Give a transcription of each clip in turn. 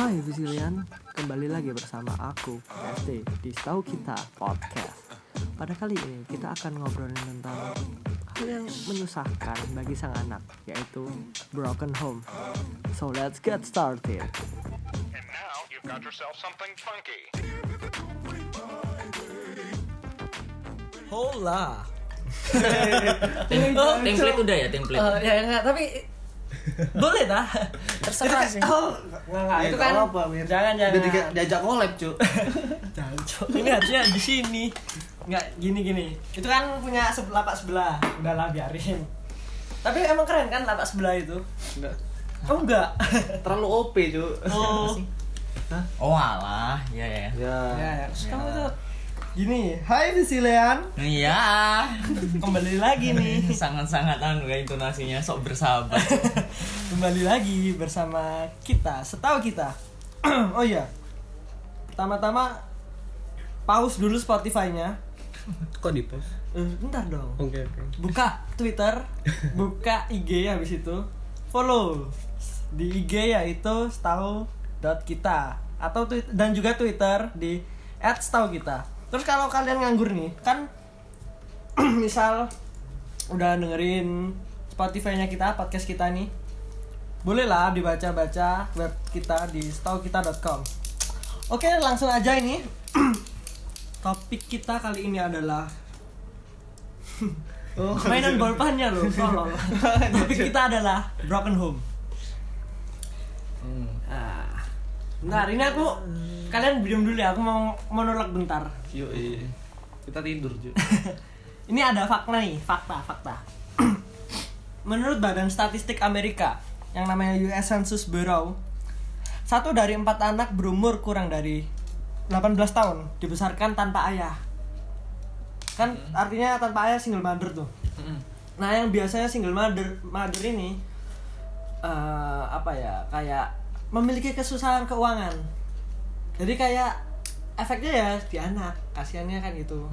Hai Visilian, kembali lagi bersama aku, ST, di Tahu Kita Podcast. Pada kali ini kita akan ngobrolin tentang hal yang menyusahkan bagi sang anak, yaitu broken home. So let's get started. And now you've got yourself something funky. Hola. Tem- oh, template udah ya template. Eh, ya enggak, tapi boleh dah. Terserah sih. Oh, enggak, enggak. itu kan apa, Mir? jangan jangan. Udah diga- diajak collab, Cuk. Jangan. Ini harusnya di sini. Enggak gini gini. Itu kan punya se- lapak sebelah. Udahlah biarin. Tapi emang keren kan lapak sebelah itu? Enggak. Oh enggak. Terlalu OP, Cuk. Oh. Oh alah, ya ya. Ya. Ya, ya. Terus kamu tuh gini, hai Visilean. Iya. Kembali lagi nih. Sangat-sangat anu ya intonasinya sok bersahabat. Kembali lagi bersama kita, setahu kita. oh iya. Pertama-tama pause dulu Spotify-nya. Kok di post? Eh, bentar dong. Oke, oke. Buka Twitter, buka IG habis itu. Follow di IG yaitu setahu dot kita atau tweet dan juga Twitter di @setahu-kita. Terus kalau kalian nganggur nih, kan misal udah dengerin Spotify-nya kita, podcast kita nih. Bolehlah dibaca-baca web kita di setahukita.com. Oke, langsung aja ini. Topik kita kali ini adalah Oh, mainan bolpannya loh. tolol. Topik kita adalah broken home. Ah. Bentar, ini aku kalian diam dulu ya, aku mau monolog bentar. Yuk. Kita tidur, Cuk. Ini ada fakta nih, fakta, fakta. Menurut Badan Statistik Amerika yang namanya US Census Bureau, satu dari empat anak berumur kurang dari 18 tahun dibesarkan tanpa ayah. Kan artinya tanpa ayah single mother tuh. Nah, yang biasanya single mother mother ini eh, apa ya? Kayak memiliki kesusahan keuangan. Jadi kayak efeknya ya di anak, kasihannya kan gitu.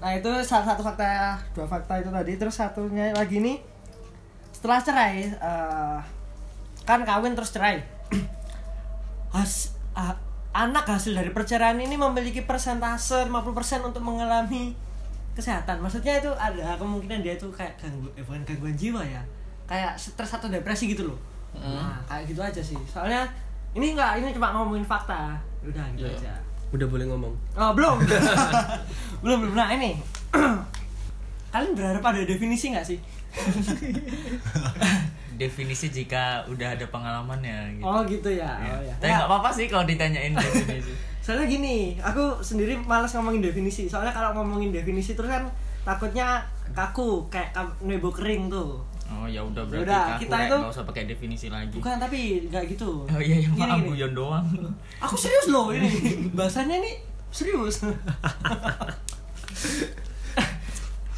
Nah, itu salah satu fakta, dua fakta itu tadi. Terus satunya lagi nih setelah cerai eh, kan kawin terus cerai. Has, ah, anak hasil dari perceraian ini memiliki persentase 50% untuk mengalami kesehatan. Maksudnya itu ada kemungkinan dia itu kayak ganggu, eh, bukan gangguan jiwa ya. Kayak stres atau depresi gitu loh. Nah, kayak gitu aja sih. Soalnya ini enggak, ini cuma ngomongin fakta. Udah gitu aja. Udah boleh ngomong. Oh, belum. belum, belum. Nah, ini. Kalian berharap ada definisi nggak sih? Definisi jika udah ada pengalamannya gitu. Oh, gitu ya. Oh, ya. Tapi Nggak, nggak apa-apa sih kalau ditanyain definisi. soalnya gini, aku sendiri malas ngomongin definisi. Soalnya kalau ngomongin definisi terus kan takutnya kaku kayak nebo kering tuh. Oh ya udah berarti Yaudah, kaku kita itu- nggak usah pakai definisi lagi. Bukan, tapi nggak gitu. Oh iya yang Gini, maaf gini. guyon doang. Aku serius loh ini. Bahasanya ini serius.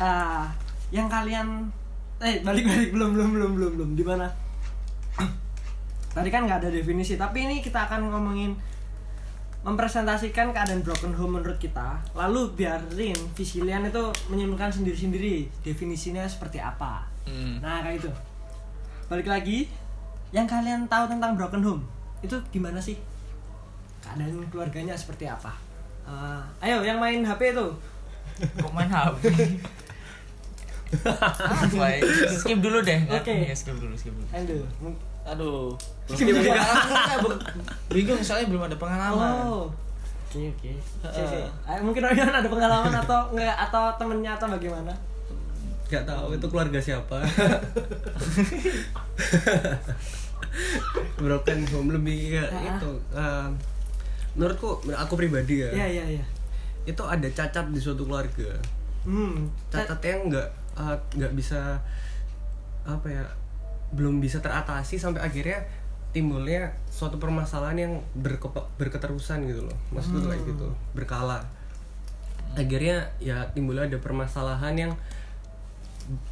ah, yang kalian eh balik balik belum belum belum belum belum di mana? Tadi kan nggak ada definisi, tapi ini kita akan ngomongin mempresentasikan keadaan broken home menurut kita. Lalu biarin Visilian itu menyimpulkan sendiri-sendiri definisinya seperti apa. Hmm. Nah, kayak itu. Balik lagi, yang kalian tahu tentang broken home itu gimana sih? Keadaan keluarganya seperti apa? Eh, ayo, yang main HP itu. Kok main HP? Ya? Skip dulu deh. Oke. Ya, skip dulu, skip dulu. Aduh. Aduh. Skip juga. Bingung soalnya belum ada pengalaman. Oh. Oke, oke. Oke, oke. Ayo, Mungkin Oyon ada pengalaman atau enggak atau temennya atau bagaimana? Gak tahu itu keluarga siapa. Broken home lebih ya Ah. itu. eh, menurutku, aku pribadi ya, Iya, iya, iya. itu ada cacat di suatu keluarga. Hmm. Cacatnya nggak eh, nggak bisa apa ya, belum bisa teratasi sampai akhirnya timbulnya suatu permasalahan yang berketerusan gitu loh. Maksudnya kayak gitu, berkala. Akhirnya ya timbulnya ada permasalahan yang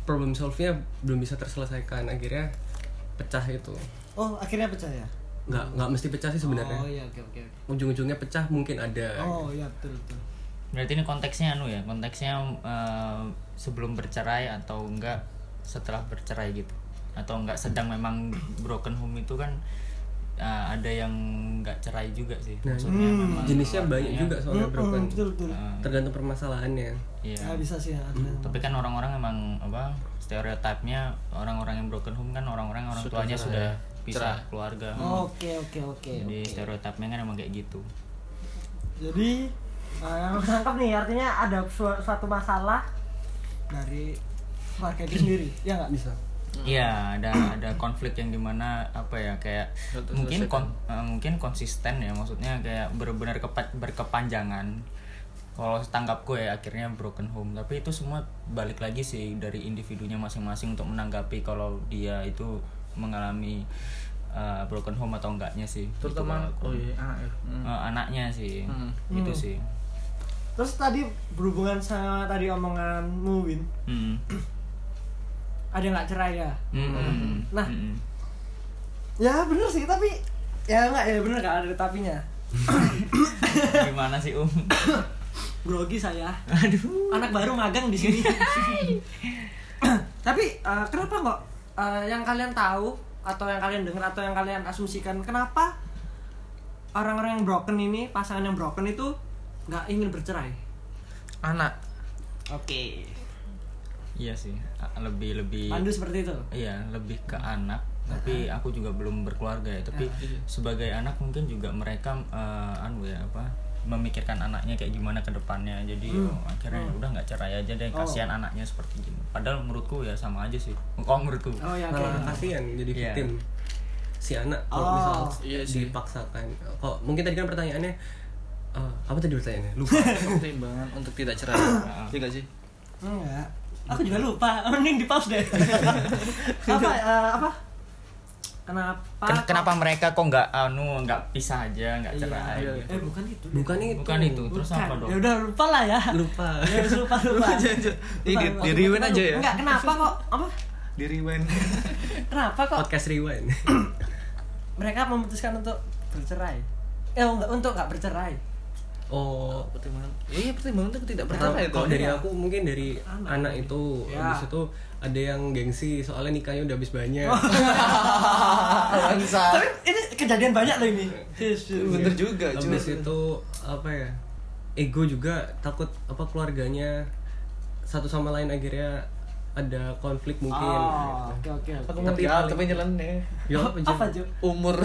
problem solve-nya belum bisa terselesaikan. Akhirnya pecah itu. Oh, akhirnya pecah ya? nggak nggak mesti pecah sih sebenarnya. Oh, iya, oke, oke. oke. ujung-ujungnya pecah mungkin ada. Oh, iya, betul, betul. Berarti ini konteksnya anu ya, konteksnya eh, sebelum bercerai atau enggak setelah bercerai gitu. Atau enggak sedang memang broken home itu kan eh, ada yang nggak cerai juga sih? Nah, maksudnya memang jenisnya banyak juga soalnya Hmm, broken. betul betul. Eh, tergantung permasalahannya iya. Ya bisa sih ya ada. tapi kan orang-orang emang apa stereotipnya orang-orang yang broken home kan orang-orang orang Sudah tuanya sudah pisah Cerai. keluarga. Oke oke oke jadi oke. stereotipnya kan emang kayak gitu. Jadi eh, yang aku tangkap nih artinya ada su- suatu masalah dari keluarga itu sendiri. Ya nggak? Bisa. Iya, ada ada konflik yang di mana apa ya kayak mungkin kon- eh, mungkin konsisten ya maksudnya kayak benar-benar kepa- berkepanjangan. Kalau tangkapku ya akhirnya broken home, tapi itu semua balik lagi sih dari individunya masing-masing untuk menanggapi kalau dia itu mengalami eh, broken home atau enggaknya sih. Itu terutama oh iya anak ya Hmm. Eh, anaknya sih, Hmm. itu Hmm. sih. terus tadi berhubungan sama tadi omonganmu Win Hmm. ada yang nggak cerai ya Hmm. Nah. Hmm. ya bener sih tapi ya nggak ya bener kan ada tapinya gimana sih Um? grogi saya. Anak baru magang di sini. Tapi eh, kenapa kok eh, yang kalian tahu atau yang kalian dengar atau yang kalian asumsikan kenapa orang-orang yang broken ini pasangan yang broken itu nggak ingin bercerai? Anak. Oke. Iya sih, lebih lebih Pandu seperti itu? Iya, lebih ke anak. Tapi aku juga belum berkeluarga ya. Tapi sebagai anak mungkin juga mereka eh, anu ya apa memikirkan anaknya kayak gimana ke depannya. Jadi oh, akhirnya udah nggak cerai aja deh. Oh. Kasihan anaknya seperti gini. Padahal menurutku ya sama aja sih. Kalau menurutku. oh ya oke malah kasihan jadi Iya. victim si anak kalau Oh, misal iya sih. dipaksakan kok mungkin tadi kan pertanyaannya eh, apa tadi pertanyaannya lupa pertimbangan untuk tidak cerai iya gak sih enggak aku juga lupa mending di pause deh apa eh, apa kenapa Ken- kenapa mereka kok nggak anu nggak pisah aja nggak Iya. cerai? Iya. gitu? eh bukan itu bukan itu Bukan itu. Terus Bukan. apa dong? ya udah lupa lah ya lupa ya lupa lupa Lupa aja, aja. Ini Lupa, di- lupa. di rewind aja ya? enggak kenapa kok apa di rewind kenapa kok podcast rewind mereka memutuskan untuk bercerai eh enggak untuk nggak bercerai oh pertimbangan iya pertimbangan untuk tidak Pertama, itu kalau dari Iya. aku mungkin dari Anak. anak, itu Ya. habis itu ada yang gengsi soalnya nikahnya udah habis banyak bangsa tapi ini kejadian banyak loh ini bener juga cuy. habis itu apa ya ego juga takut apa keluarganya satu sama lain akhirnya ada konflik mungkin oh oke oke aku Tapi tapi paling- tapi nyeleneh ya apa? Jo umur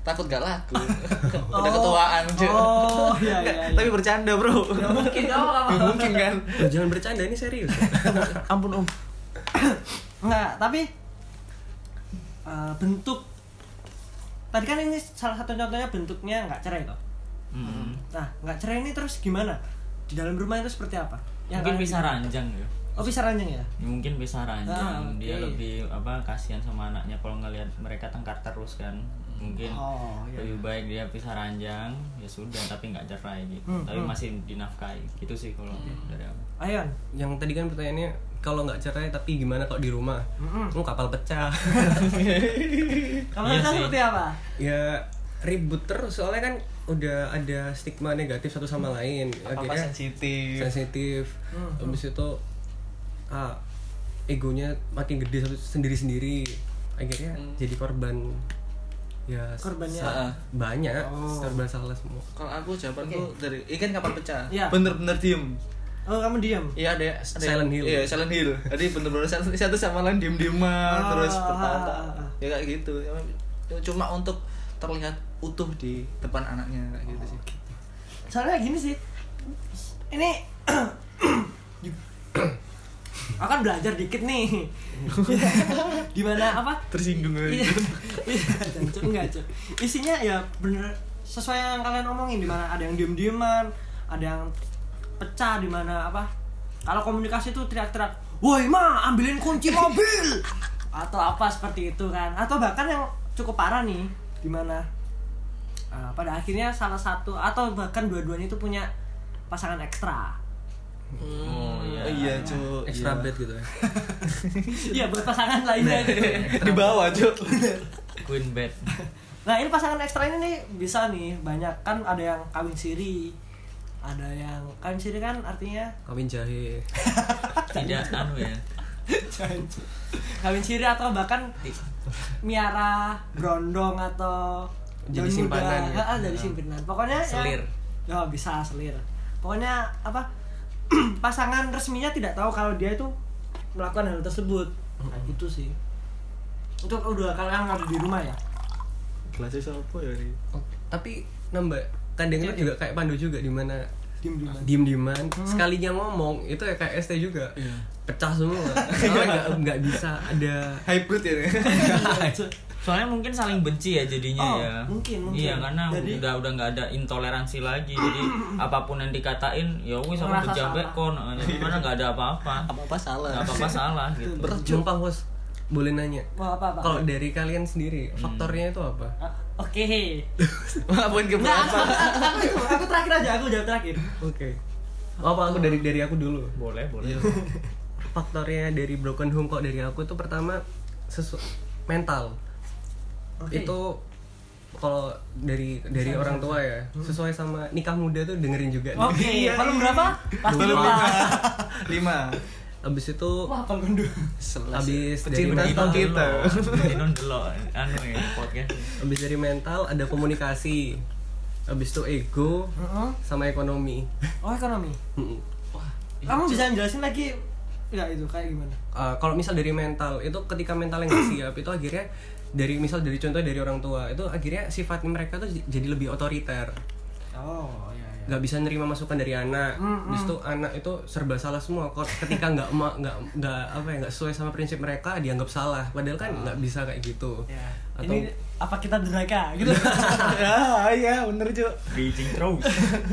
takut gak laku udah Oh. ketuaan cuy oh iya iya, iya. tapi bercanda bro Nggak mungkin oh, apa-apa. mungkin kan Loh, jangan bercanda ini serius ampun om Enggak, tapi eh, bentuk tadi kan ini salah satu contohnya bentuknya nggak cerai toh. Hmm. Nah, nggak cerai ini terus gimana? Di dalam rumah itu seperti apa? Mungkin kalian- bisa ranjang ya. Oh, bisa ranjang ya? mungkin bisa ranjang Ah, oke. dia lebih apa kasihan sama anaknya kalau ngelihat mereka tengkar terus kan mungkin Oh, iya. lebih baik dia pisah ranjang ya sudah tapi nggak cerai gitu Hmm, tapi hmm. masih dinafkahi gitu sih kalau dari aku Ayan. yang tadi kan pertanyaannya kalau nggak cerai tapi gimana kalau di rumah Mm-mm. Oh, kapal pecah Kamu Iya sih. seperti apa? ya ribut terus soalnya kan udah ada stigma negatif satu sama lain apa akhirnya sensitif sensitif Hmm. habis itu ah, egonya makin gede sendiri sendiri akhirnya Hmm. jadi korban ya Korbannya? sa- banyak Oh. serba salah semua kalau aku jawabanku dari ikan kapal pecah Iya. bener-bener diem Oh, kamu diam. Iya ada, ada Silent hill. Iya silent hill. Jadi bener-bener satu, satu sama lain diem dieman Ah, terus ah, bertata. ah, ah. Ya kayak gitu. Cuma untuk terlihat utuh di depan anaknya kayak gitu sih. Soalnya gini sih. Ini akan belajar dikit nih. Gimana apa? Tersinggung Iya, iya, Cuk, enggak cuk. Isinya ya bener sesuai yang kalian omongin di mana ada yang diem dieman, ada yang pecah di mana apa? Kalau komunikasi itu teriak-teriak, woi ma ambilin kunci mobil atau apa seperti itu kan? Atau bahkan yang cukup parah nih, di mana uh, pada akhirnya salah satu atau bahkan dua-duanya itu punya pasangan ekstra. Oh iya iya cu. extra Iya. bed gitu ya Iya buat pasangan lainnya. gitu. Di bawah cu. queen bed Nah ini pasangan ekstra ini nih bisa nih banyak kan ada yang kawin siri, ada yang kawin siri kan artinya kawin jahe tidak anu ya kawin siri atau bahkan miara brondong atau jadi muda, simpanan ya. ah, dari simpanan pokoknya ya- Selir. oh bisa selir pokoknya apa pasangan resminya tidak tahu kalau dia itu melakukan hal tersebut. Nah, gitu sih. Untuk udah kalian ada di rumah ya? Kelasnya siapa ya nih? Oh, tapi nambah kadang itu juga kayak pandu juga di mana diem diem diem dieman sekalinya ngomong itu ya kayak ST juga. Pecah semua. Soalnya nggak nggak bisa ada Hybrid ya. soalnya mungkin saling benci ya jadinya Oh, ya. mungkin, mungkin. iya karena Jadi- udah udah nggak ada intoleransi lagi. Jadi apa pun yang dikatain ya wis aku bejabek salah. kon. Jadi mana nggak ada apa-apa. Apa-apa salah. nggak apa-apa salah gitu. Sumpah bos. Boleh nanya? Kalau dari kalian sendiri faktornya itu apa? Ah, oke. Ngapain ke Nggak, berapa? aku, aku, aku, aku terakhir aja aku jawab terakhir. Oke. Apa aku dari dari aku dulu. Boleh boleh. Faktornya dari broken home kok dari aku tuh pertama sesu mental. Oke. itu kalau dari dari orang tua ya sesuai sama nikah muda tuh dengerin juga oke Iya, volume iya. berapa? Pasti lupa Lima. abis itu wah dua Sebelas. abis dari mental kita. Anu ya podcast. Abis dari mental ada komunikasi. Abis itu ego sama ekonomi. Oh ekonomi? Mm-mm. kamu bisa jelasin lagi? Ya itu kayak gimana? Uh, kalau misal dari mental itu ketika mental yang nggak siap itu akhirnya dari misal dari contoh dari orang tua itu akhirnya sifat mereka tuh jadi lebih otoriter. Oh iya iya nggak bisa nerima masukan dari anak. Habis itu anak itu serba salah semua. Kok ketika nggak ma- nggak nggak apa ya nggak sesuai sama prinsip mereka dianggap salah. Padahal kan nggak bisa kayak gitu. Ya. atau ini apa kita durhaka gitu? Ya, iya bener Cuk. Beijing terus.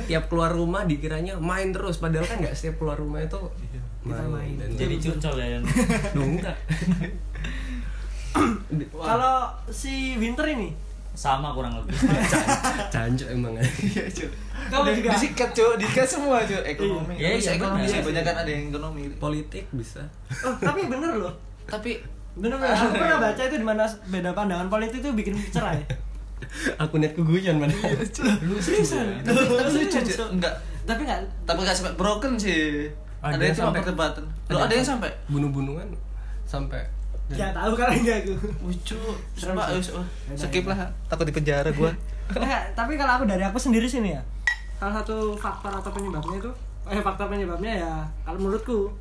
Tiap keluar rumah dikiranya main terus. Padahal kan nggak setiap keluar rumah itu Kita main. dan jadi curcol ya enggak kalau si Winter ini sama kurang lebih Cancuk emang Iya, Cuk. Kamu Di- juga? Disikat, Cuk. Disikat semua, Cuk. Ekonomi. Iya, Bisa iya, ekonomi sih, banyak kan ada yang ekonomi. politik bisa oh, tapi bener loh Tapi bener bener aku pernah baca itu di mana beda pandangan politik itu bikin cerai aku net keguyon mana lu seriusan tapi lucu. Enggak. tapi nggak Tapi enggak sampai broken sih. Ada yang sampai- perdebatan. yang ada yang sampai- sampai bunuh-bunuhan sampai nggak tahu kali enggak aku lucu. Wis, wah. skip lah. Takut di penjara gua. Nggak, tapi kalau aku dari aku sendiri sini ya salah satu faktor atau penyebabnya itu eh faktor penyebabnya ya kalau menurutku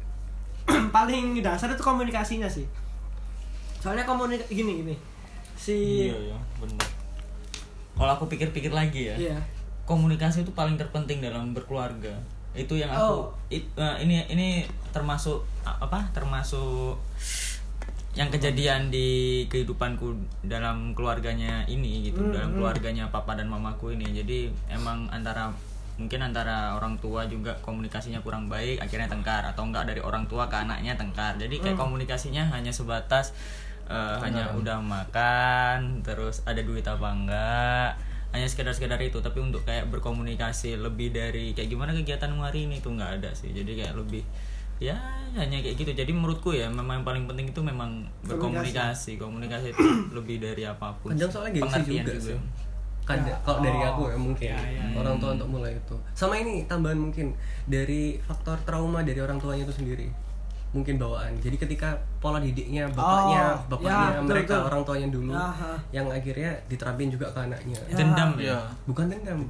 paling dasar itu komunikasinya sih soalnya komunikasi gini gini si iya ya bener kalau aku pikir-pikir lagi ya iya komunikasi itu paling terpenting dalam berkeluarga itu yang aku Oh. it- eh, ini ini termasuk apa termasuk yang kejadian di kehidupanku dalam keluarganya ini gitu Hmm, dalam hmm. keluarganya papa dan mamaku ini. Jadi emang antara mungkin antara orang tua juga komunikasinya kurang baik akhirnya tengkar. Atau enggak dari orang tua ke anaknya tengkar. Jadi kayak komunikasinya hanya sebatas eh, hanya udah makan terus ada duit apa enggak. Hanya sekedar-sekedar itu. Tapi untuk kayak berkomunikasi lebih dari kayak gimana kegiatanmu hari ini tuh nggak ada sih. Jadi kayak lebih ya hanya kayak gitu. Jadi menurutku ya memang yang paling penting itu memang berkomunikasi. Komunikasi itu lebih dari apa pun sih. soalnya gengsi Pengertian juga, sih kadang kalau dari aku ya mungkin orang tua untuk mulai itu. Sama ini tambahan mungkin dari faktor trauma dari orang tuanya itu sendiri. Mungkin bawaan. Jadi ketika pola didiknya bapaknya Oh, bapaknya ya, betul, mereka betul. orang tuanya dulu Aha. yang akhirnya diterapin juga ke anaknya. Dendam Iya. ya. Bukan dendam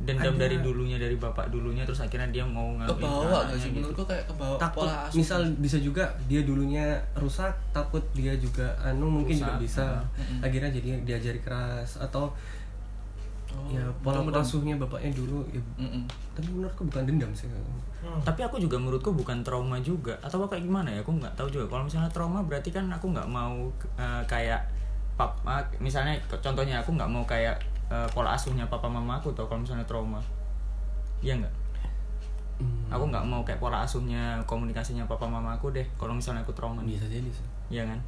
dendam dari dulunya dari bapak dulunya terus akhirnya dia mau ngambil Kebawa ke gak sih? gitu. Menurutku kayak kebawa takut. pola asuh. misal bisa juga dia dulunya rusak takut dia juga anu mungkin juga Rusak, bisa. Ah. akhirnya jadi diajari keras atau Oh, ya pola asuhnya bapaknya dulu ya, tapi menurutku bukan dendam sih. Tapi aku juga menurutku bukan trauma juga. Atau kayak gimana ya? Aku nggak tahu juga. Kalau misalnya trauma berarti kan aku nggak mau eh, kayak papa misalnya contohnya aku nggak mau kayak eh, pola asuhnya papa mama aku tau kalau misalnya trauma. Iya nggak? Hmm, aku nggak mau kayak pola asuhnya komunikasinya papa mama aku deh kalau misalnya aku trauma bisa jadi sih Iya kan?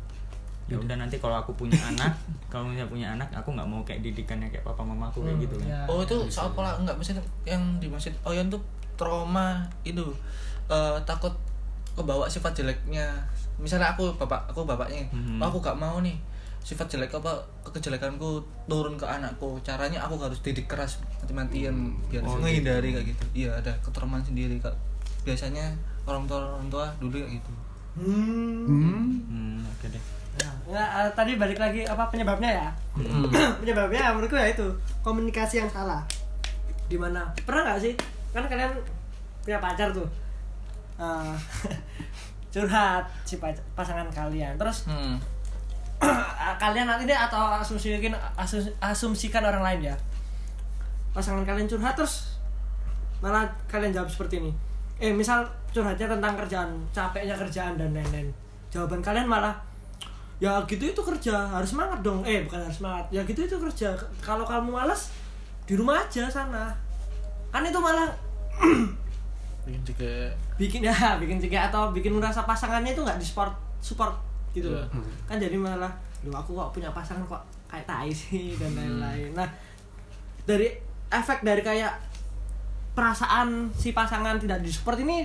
Ya udah nanti kalau aku punya anak kalau misalnya punya anak aku nggak mau kayak didikannya kayak papa mama aku kayak gitu kan. ya. Oh itu soal pola enggak maksudnya yang dimaksud Oyan tuh trauma itu eh, takut kebawa sifat jeleknya. Misalnya aku bapak aku bapaknya, Mhm. oh, aku gak mau nih sifat jelek apa kejelekanku turun ke anakku. Caranya aku harus didik keras mati-matian biar Oh, menghindari kayak gitu. Iya ada ketramaan sendiri kak. Biasanya orang tua orang tua dulu kayak gitu. hmm. hmm oke deh Nah, eh, tadi balik lagi apa penyebabnya ya? penyebabnya menurutku ya itu komunikasi yang salah. Di mana pernah nggak sih? Kan kalian punya pacar tuh. Eh, curhat si pasangan kalian. Terus Hmm. kalian nanti deh atau asumsikan asumsikan orang lain ya. Pasangan kalian curhat terus malah kalian jawab seperti ini. Eh misal curhatnya tentang kerjaan, capeknya kerjaan dan lain-lain. Jawaban kalian malah ya gitu itu kerja harus semangat dong eh bukan harus semangat ya gitu itu kerja kalau kamu malas di rumah aja sana kan itu malah Bikin juga bikin ya bikin juga atau bikin merasa pasangannya itu nggak di support support gitu loh. Kan jadi malah lu aku kok punya pasangan kok kayak tai sih dan lain-lain. Nah dari efek dari kayak perasaan si pasangan tidak di support ini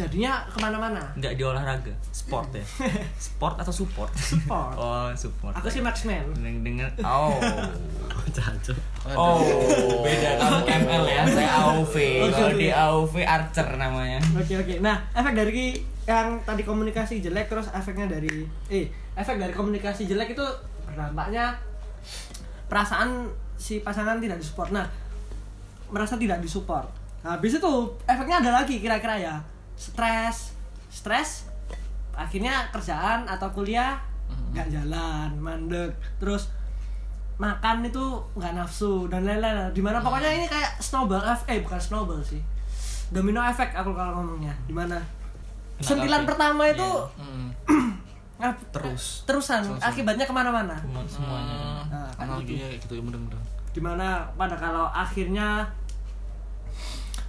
jadinya ke mana-mana? Nggak di olahraga sport ya. Sport atau support? Support. oh support. Aku sih marksman. Dengan dengan oh. Caco. oh. Beda kamu ML ya. Saya AOV kalau di AOV Archer namanya. Oke oke. Nah, efek dari yang tadi komunikasi jelek terus efeknya dari eh efek dari komunikasi jelek itu berdampaknya perasaan si pasangan tidak disupport. Nah, merasa tidak disupport. Nah, habis itu efeknya ada lagi kira-kira ya. Stres, stres akhirnya kerjaan atau kuliah nggak jalan, mandek. Terus makan itu nggak nafsu dan lain-lain. Di mana pokoknya ini kayak snowball efek, eh bukan snowball sih. Domino efek aku kalau ngomongnya. Di mana sentilan api. pertama itu hmm. ngap- Terus. terusan akibatnya ke mana-mana. Semua- semuanya. Nah, kan kayak gitu ya bener-bener. Di mana pada kalau akhirnya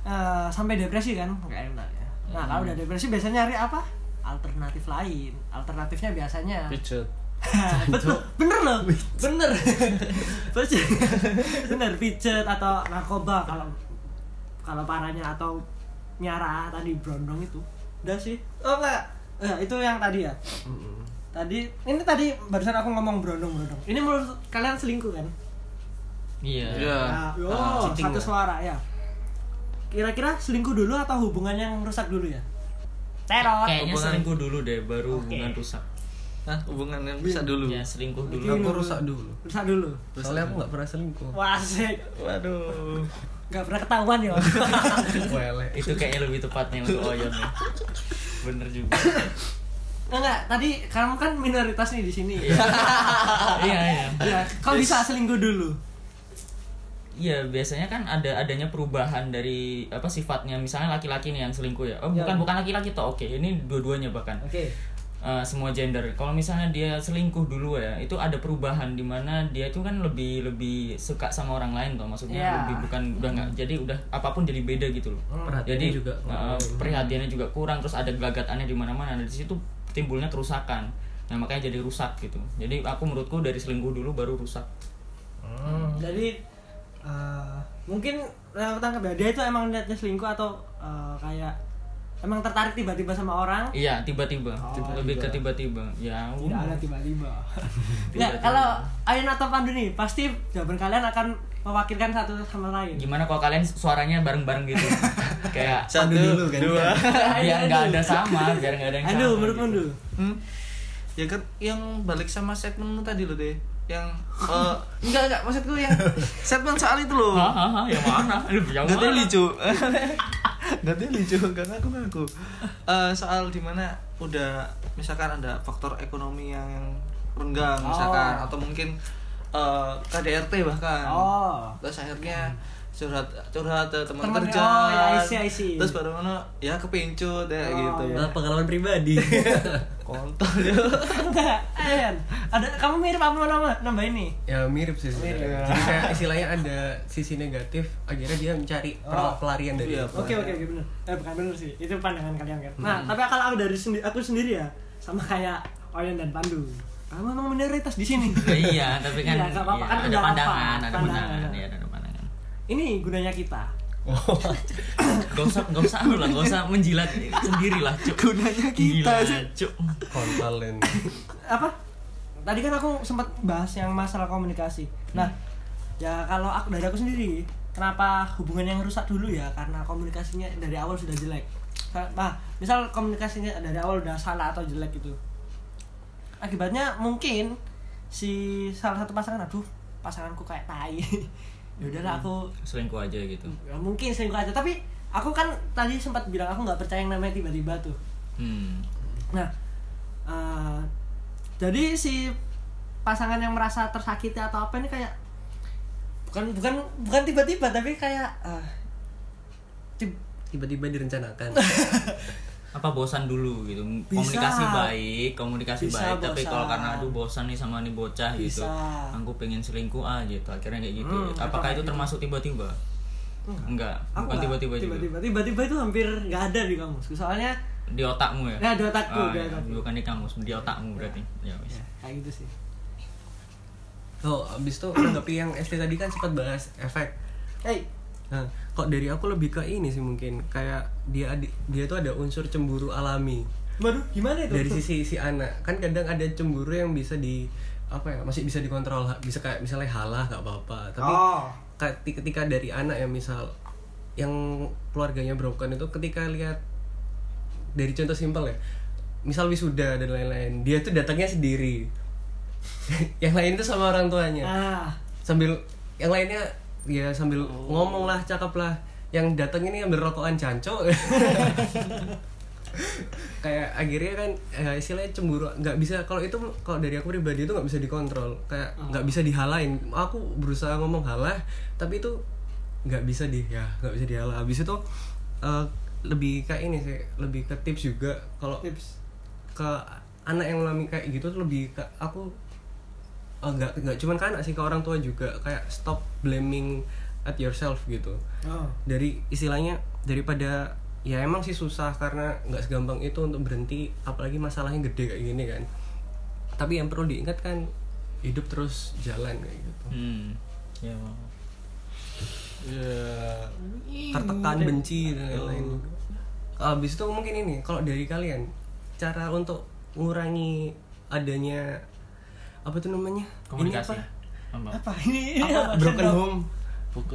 eh, sampai depresi kan? Nggak enak ya nah kalau udah depresi biasanya nyari apa? Alternatif lain. Alternatifnya biasanya. Pijet betul. Bener loh. Bener. Pijet. bener pijet atau narkoba kalau kalau parahnya atau nyara tadi brondong itu. Udah sih. Oh enggak. Eh, itu yang tadi ya? Tadi ini tadi barusan aku ngomong brondong brondong ini menurut kalian selingkuh kan? Iya. Iya. nah, yo, Ah, cheating satu suara ya kira-kira selingkuh dulu atau hubungan yang rusak dulu ya? Teror. Kayaknya Hubungan- selingkuh dulu deh baru Oke. hubungan rusak. Hah, hubungan yang bisa dulu? Ya selingkuh dulu. Aku rusak dulu. rusak dulu. Soalnya aku nggak pernah selingkuh. wasik waduh. Nggak pernah ketahuan ya Wele. itu kayaknya lebih tepatnya untuk Oyon ya. Bener juga. Enggak, tadi kamu kan minoritas nih di sini. iya. Iya ya, kau bisa selingkuh dulu. Iya biasanya kan ada adanya perubahan dari apa sifatnya. Misalnya laki-laki nih yang selingkuh ya. Oh Ya. bukan bukan laki-laki toh. Oke ini dua-duanya bahkan. Oke. Eh, semua gender. Kalau misalnya dia selingkuh dulu ya itu ada perubahan di mana dia itu kan lebih lebih suka sama orang lain toh. Maksudnya Ya. lebih bukan udah nggak jadi udah apa pun jadi beda gitu loh. Perhatiannya jadi juga. eh, perhatiannya juga kurang terus ada gelagatannya di mana-mana. Dan di situ timbulnya kerusakan. Nah makanya jadi rusak gitu. Jadi aku menurutku dari selingkuh dulu baru rusak. Jadi eh, mungkin yang aku tangkap ya dia itu emang niatnya selingkuh atau eh, kayak emang tertarik tiba-tiba sama orang. Iya, tiba-tiba. Oh, lebih ke tiba-tiba. Ya, Tidak uh. ada tiba-tiba. Ya, kalau Ayun atau Pandu nih, pasti jawaban kalian akan mewakilkan satu sama lain. Gimana kalau kalian suaranya bareng-bareng gitu? Kayak satu dulu kan. dua biar nggak ada sama, biar nggak ada yang Aduh, sama. menurut gitu. Pandu. Hmm? Ya kan yang balik sama segmenmu tadi lo deh yang eh, enggak enggak maksudku yang segmen soal itu loh Hah, hah, hah, yang mana? Yang Gak mana? lucu Gak lucu karena aku ngaku Eh, Soal di mana udah Misalkan ada faktor ekonomi yang, yang renggang Misalkan Oh. Atau mungkin eh, KDRT bahkan Oh. Terus akhirnya curhat curhat ke teman kerja oh, ya, I see, I see. terus baru mana ya kepincut ya Oh, gitu iya. Nah, pengalaman pribadi. kontol ya Ayan. Ada kamu mirip apa nama nambah ini? ya mirip sih. Mirip. sebenarnya. Jadi kayak istilahnya ada sisi negatif, akhirnya dia mencari Oh. pelarian dari Iya. Oke oke oke benar. Eh bukan benar sih. Itu pandangan kalian kan. Nah, tapi kalau aku dari sendi aku sendiri ya sama kayak Oyen dan Pandu. Kamu memang minoritas di sini. Ya, iya, tapi kan Iya, nggak apa-apa, iya, kan ada udah pandangan, apa, ada pandangan. pandangan, ya ada pandangan. Ini gunanya kita. Oh, Gak usah, gak usah anu lah, gak usah menjilat sendiri lah, cuk. Gunanya kita Gila, sih. cuk. Apa? Tadi kan aku sempat bahas yang masalah komunikasi. Nah, ya kalau aku dari aku sendiri, kenapa hubungan yang rusak dulu ya? Karena komunikasinya dari awal sudah jelek. Nah, misal komunikasinya dari awal udah salah atau jelek gitu. akibatnya mungkin si salah satu pasangan aduh pasanganku kayak tai ya udahlah aku selingkuh aja gitu. Ya mungkin selingkuh aja tapi aku kan tadi sempat bilang aku nggak percaya yang namanya tiba-tiba tuh. Hmm. nah eh, jadi si pasangan yang merasa tersakiti atau apa ini kayak bukan bukan bukan tiba-tiba tapi kayak tib- tiba-tiba direncanakan apa bosan dulu gitu. Bisa. komunikasi baik komunikasi Bisa baik. Tapi kalau karena aduh bosan nih sama nih bocah gitu. Bisa. aku pengen selingkuh ah gitu. Akhirnya kayak gitu. Hmm, apakah kayak itu gitu. termasuk tiba-tiba? Enggak. Aku bukan nggak- tiba-tiba juga. Tiba-tiba. Tiba-tiba itu hampir nggak ada di kamusku soalnya di otakmu ya? Nah, di otakku, Ah, di ya, bukan di kamus di otakmu berarti. Ya wis. Ya, kayak gitu sih. Oh abis itu menanggapi yang SD tadi kan sempat bahas efek. Hey Nah, kok dari aku lebih ke ini sih mungkin kayak dia dia tuh ada unsur cemburu alami. Baru gimana itu? Dari sisi si anak kan kadang ada cemburu yang bisa di apa ya masih bisa dikontrol bisa kayak misalnya halah nggak apa-apa. Tapi oh. ketika dari anak ya misal yang keluarganya broken itu ketika lihat dari contoh simpel ya misal wisuda dan lain-lain dia tuh datangnya sendiri. Yang lain itu sama orang tuanya. Ah. Sambil yang lainnya ya sambil ngomong lah cakep lah. Yang datang ini ambil rokokan janco kayak akhirnya kan eh, istilahnya cemburu. Nggak bisa kalau itu kalau dari aku pribadi itu nggak bisa dikontrol. Kayak nggak bisa dihalain. Aku berusaha ngomong halah tapi itu nggak bisa di ya nggak bisa dihalah. Habis itu eh, lebih kayak ini sih lebih ke tips juga. Kalau tips? ke anak yang mengalami kayak gitu tuh lebih ke aku eh, nggak nggak cuman ke anak sih ke orang tua juga kayak stop blaming at yourself gitu. Oh. Dari istilahnya daripada ya emang sih susah karena nggak segampang itu untuk berhenti apalagi masalahnya gede kayak gini kan. Tapi yang perlu diingat kan hidup terus jalan kayak gitu. Hmm ya. Mau tertekan benci dan lain-lain. Habis itu mungkin ini kalau dari kalian cara untuk mengurangi adanya apa tuh namanya? Komunikasi. ini apa? apa? Ini apa, broken home.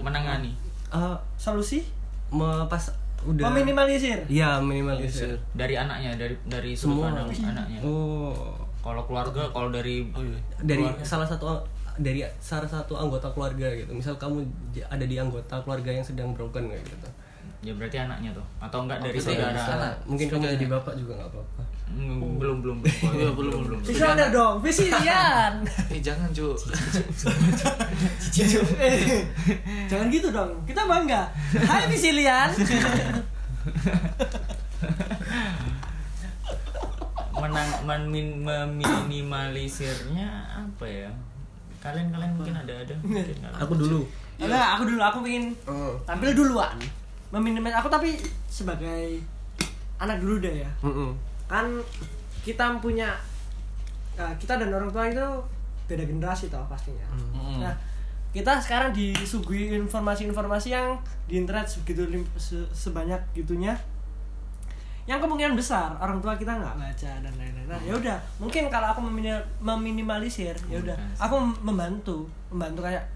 Menangani. Eh, solusi? Me- pas udah meminimalisir? Ya minimalisir dari anaknya dari dari Semua. anaknya. Oh. Kalau keluarga kalau dari oh iya. Dari Keluarga. salah satu dari salah satu anggota keluarga gitu. Misal kamu ada di anggota keluarga yang sedang broken kayak gitu ya berarti anaknya tuh. Atau enggak dari Bisa, saudara bisa. mungkin kamu jadi bapak juga nggak apa-apa. Hmm, belum belum belum. Iya, belum, belum. visioner dong? Visioner eh jangan cu jangan gitu dong. Kita bangga. Hai visilian menang men- meminimalisirnya apa ya? Kalian kalian mungkin ada ada. Mungkin aku dulu. Enggak, aku dulu. Aku pengen oh. tampil duluan meminimalis aku tapi sebagai anak dulu deh ya. Mm-mm. kan kita punya eh, kita dan orang tua itu beda generasi toh pastinya. Mm. nah kita sekarang disuguhi informasi-informasi yang di internet segitu se- sebanyak gitunya yang kemungkinan besar orang tua kita nggak baca dan lain-lain. Nah ya udah mungkin kalau aku memini- meminimalisir ya udah aku membantu membantu kayak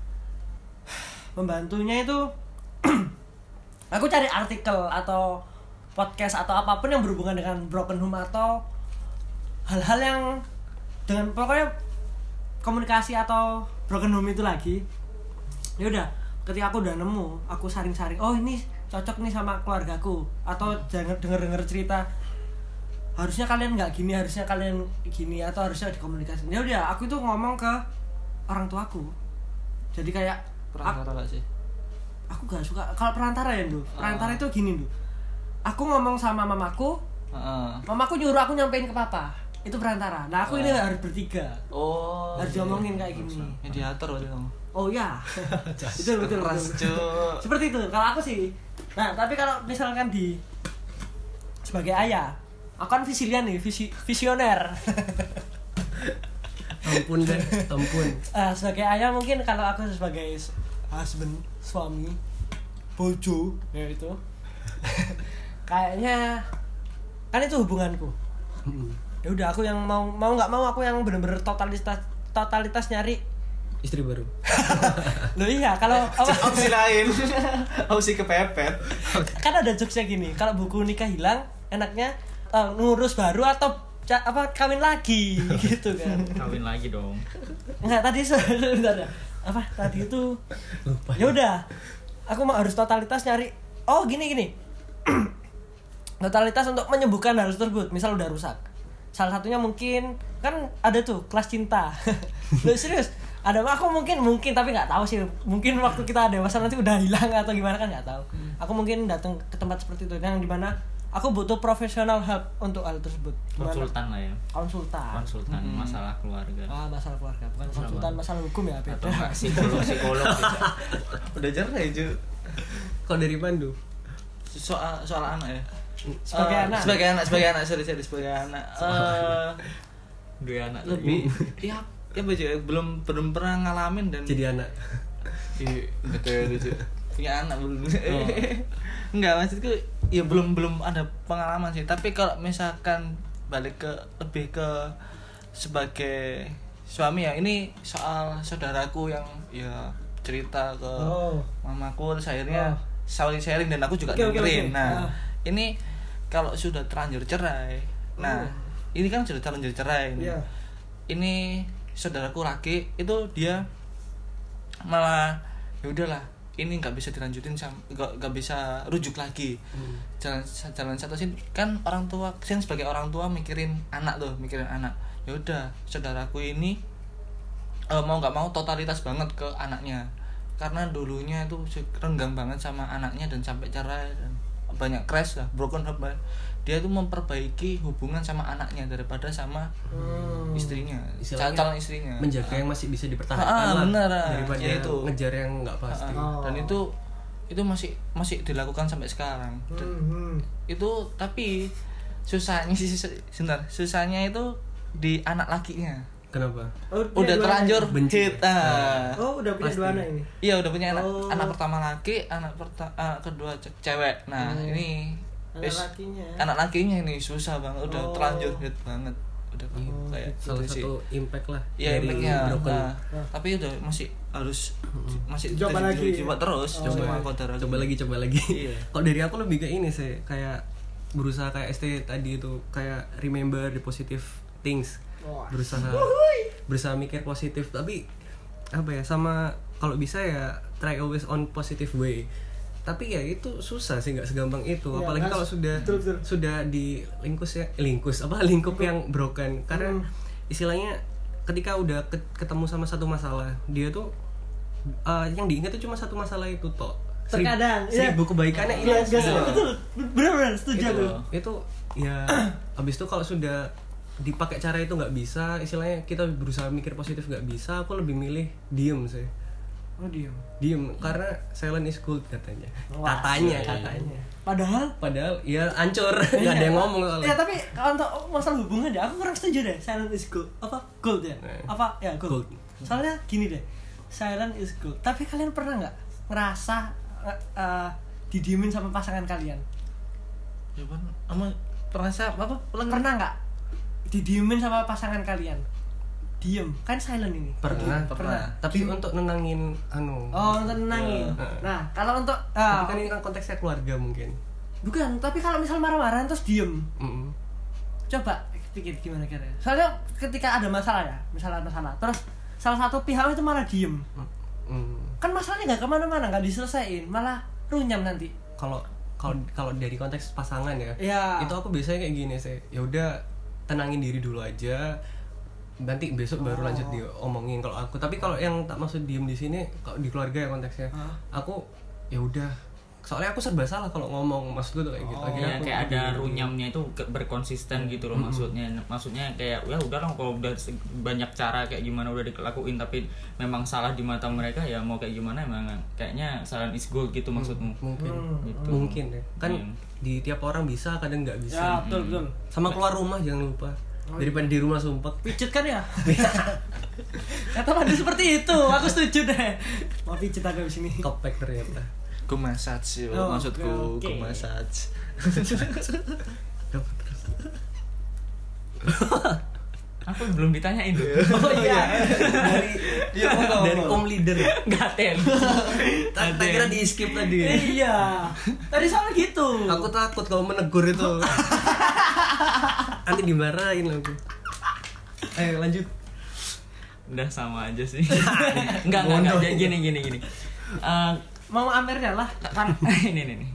membantunya itu aku cari artikel atau podcast atau apa pun yang berhubungan dengan broken home atau hal-hal yang dengan pokoknya komunikasi atau broken home itu lagi. Ya udah ketika aku udah nemu aku saring-saring oh ini cocok nih sama keluargaku. Atau jangan denger-denger cerita harusnya kalian nggak gini harusnya kalian gini atau harusnya dikomunikasi. Ya udah aku itu ngomong ke orang tuaku. Jadi kayak perantara sih aku gak suka. Kalau perantara ya dulu perantara itu gini dulu aku ngomong sama mamaku Heeh. mamaku nyuruh aku nyampein ke papa. Itu perantara. Nah aku ini harus bertiga. Oh harus iya. diomongin kayak gini. Mediator berarti kamu. Oh ya betul betul, keras seperti itu. Kalau aku sih nah tapi kalau misalkan di sebagai ayah aku kan visilian nih visi, visioner. Ampun deh ampun. Ah, sebagai ayah mungkin kalau aku sebagai husband suami bojo ya itu. Kayaknya kan itu hubunganku. Ya udah aku yang mau mau nggak mau aku yang bener-bener totalitas totalitas nyari. Istri baru. Lo iya kalau apa? Opsi lain. Opsi kepepet. Kan ada jokesnya gini kalau buku nikah hilang enaknya eh, ngurus baru atau ca- apa kawin lagi gitu kan. Kawin lagi dong. Enggak tadi se- sebentar ya. Apa tadi itu ya udah. Aku mau harus totalitas nyari. Oh, gini gini. totalitas untuk menyembuhkan hal tersebut. Misal udah rusak. Salah satunya mungkin kan ada tuh kelas cinta. Loh, serius. Ada aku mungkin mungkin tapi nggak tahu sih. Mungkin waktu kita dewasa nanti udah hilang atau gimana kan nggak tahu. Aku mungkin datang ke tempat seperti itu yang di mana aku butuh profesional help untuk hal tersebut. Gimana? konsultan lah ya Konsultan. konsultan masalah keluarga Ah, masalah keluarga, bukan konsultan masalah hukum ya, atau beda. enggak psikolog psikolog gitu. Udah cerai cu. Kok dari Pandu? Soal soal anak ya. Sebagai Eh, anak. Sebagai anak, sebagai anak, sorry, sorry, sebagai anak. Eh, dua anak lebih ya ya baca belum belum pernah ngalamin dan Jadi anak. Iya, kayak lucu. Punya anak belum. Enggak, maksudku ya belum belum ada pengalaman sih. Tapi kalau misalkan balik ke lebih ke sebagai suami ya, ini soal saudaraku yang ya cerita ke Oh. mamaku terus akhirnya Oh. saling sharing dan aku juga oke, dengerin. oke. Nah, Ah. ini kalau sudah terlanjur cerai. Nah, ini kan sudah terlanjur cerai Oh. Iya. ini saudaraku laki itu dia malah ya udahlah ini nggak bisa dilanjutin nggak bisa rujuk lagi. Jalan jalan satu sih kan orang tua kan sebagai orang tua mikirin anak tuh mikirin anak. Ya udah saudaraku ini eh, mau nggak mau totalitas banget ke anaknya. Karena dulunya itu renggang banget sama anaknya dan sampai cerai dan banyak crash lah broken banget. Dia itu memperbaiki hubungan sama anaknya daripada sama Hmm. istrinya Istilahnya calon istrinya Menjaga yang masih bisa dipertahankan Ah, lah. benar, ah. Daripada Ya, itu. ngejar yang nggak pasti. Ah, Oh. dan itu itu masih masih dilakukan sampai sekarang Dan Hmm, hmm. itu tapi susahnya sih sebentar susahnya itu di anak lakinya Kenapa? Oh, udah terlanjur anak Benci. hit ah. Oh, udah punya Pasti. dua anak ini. iya udah punya anak Oh. anak pertama laki anak pertama anak kedua ce- cewek nah Hmm. ini Anak lakinya. anak lakinya ini susah banget udah Oh. terlanjur hit banget udah kayak Salah gitu sih. satu impact lah Iya dari impactnya broken. nah, tapi udah masih harus masih Coba lagi. coba terus Oh. coba coba kodar coba lagi coba lagi Iya. kalau dari aku lebih ke ini sih kayak berusaha kayak ST tadi itu kayak remember the positive things berusaha berusaha mikir positif tapi apa ya sama kalau bisa ya try always on positive way tapi ya itu susah sih nggak segampang itu Iya, apalagi kalau sudah Betul, betul. sudah di lingkus ya lingkus apa lingkup yang broken karena Hmm. istilahnya ketika udah ke- ketemu sama satu masalah dia tuh uh, yang diingat tuh cuma satu masalah itu toh Terkadang, iya. seribu kebaikannya Iya, hilang gas- semua. betul. Benar-benar setuju itu, itu ya habis itu kalau sudah dipakai cara itu nggak bisa istilahnya kita berusaha mikir positif nggak bisa aku lebih milih diem sih Oh, diam. diem karena silent is gold katanya Wah, katanya iya, katanya Padahal padahal ya hancur nggak ada yang ngomong Ya soalnya tapi kalau untuk masalah hubungan ya aku kurang setuju deh silent is gold apa gold ya Eh. apa ya gold. Gold. Soalnya gini deh silent is gold. Tapi kalian pernah nggak ngerasa eh, didiemin sama pasangan kalian? ya kan ama perasa apa Pernah nggak didiemin sama pasangan kalian? Diem. Kan silent ini. pernah pernah. Tapi untuk nenangin anu. Oh untuk nenangin. Iya. Nah kalau untuk tapi kan ini kan konteksnya keluarga mungkin. Bukan tapi kalau misal marah-marah terus diem. Mm-mm. coba pikir gimana kira soalnya ketika ada masalah ya misalnya ada masalah terus salah satu pihak itu malah diem. Mm. kan masalahnya nggak ke mana-mana nggak diselesain malah runyam nanti. Kalau kalau kalau dari konteks pasangan ya ya itu aku biasanya kayak gini sih. Ya udah tenangin diri dulu aja nanti besok baru lanjut diomongin kalau aku. Tapi kalau yang tak maksud diem di sini kalau di keluarga ya konteksnya Hah? aku ya udah. Soalnya aku serba salah kalau ngomong maksudku tuh kayak gitu. Aku kayak ada runyamnya itu berkonsisten gitu loh maksudnya. Maksudnya kayak ya udah lah kalau udah banyak cara kayak gimana udah dilakuin tapi memang salah di mata mereka ya mau kayak gimana emang kayaknya salah is gold gitu maksudmu. Mungkin. Gitu. mungkin ya. Kan Iya. di tiap orang bisa kadang nggak ya bisa betul betul. Sama keluar rumah jangan lupa daripada di rumah sumpah. Pijet kan ya? Kata Pandu seperti itu aku setuju deh. Mau pijet aku di sini kopek ternyata. Yo Oh, maksudku Dapat terus aku belum ditanyain tuh oh iya. Dari dari om leader. Gaten tak kira di skip tadi. Iya. Tadi soalnya gitu. Aku takut kalau menegur itu nanti dimarahin lagi ayo lanjut Udah sama aja sih. enggak, enggak, enggak. Jadi gini gini gini. Eh, Mau Amernya lah. kan ini nih nih.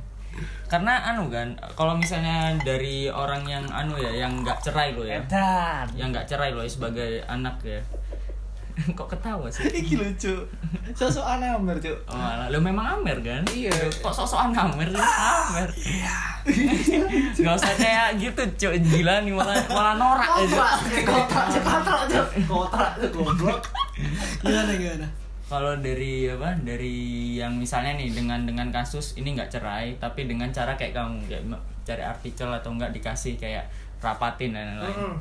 Karena anu kan, kalau misalnya dari orang yang anu ya, yang nggak cerai lo ya, Edan. yang nggak cerai lo ya sebagai anak ya. Kok ketawa sih? Iki lucu. Sosok anak Amer, Cuk. Oh, alah. lo memang Amer kan? Iya. Kok sok-sokan Amer sih? Amer. Gak usah kayak gitu, cuy. Gila nih malah malah norak aja. Kontrak, kontrak, kontrak, goblok. Gimana gimana? Kalau dari apa? Dari yang misalnya nih dengan dengan kasus ini nggak cerai, tapi dengan cara kayak kamu kayak cari artikel atau enggak dikasih kayak rapatin dan lain-lain.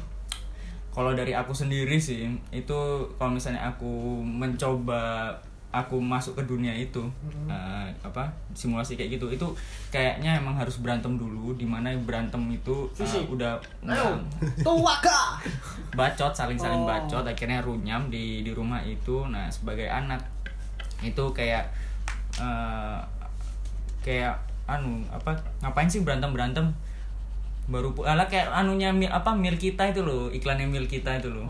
Kalau dari aku sendiri sih itu kalau misalnya aku mencoba aku masuk ke dunia itu eh, apa simulasi kayak gitu itu kayaknya emang harus berantem dulu di mana berantem itu Fisik. udah tua kah? bacot saling saling Oh. bacot akhirnya runyam di di rumah itu nah sebagai anak itu kayak eh, kayak anu apa ngapain sih berantem berantem baru alah kayak anunya mil apa mil kita itu loh iklannya mil kita itu loh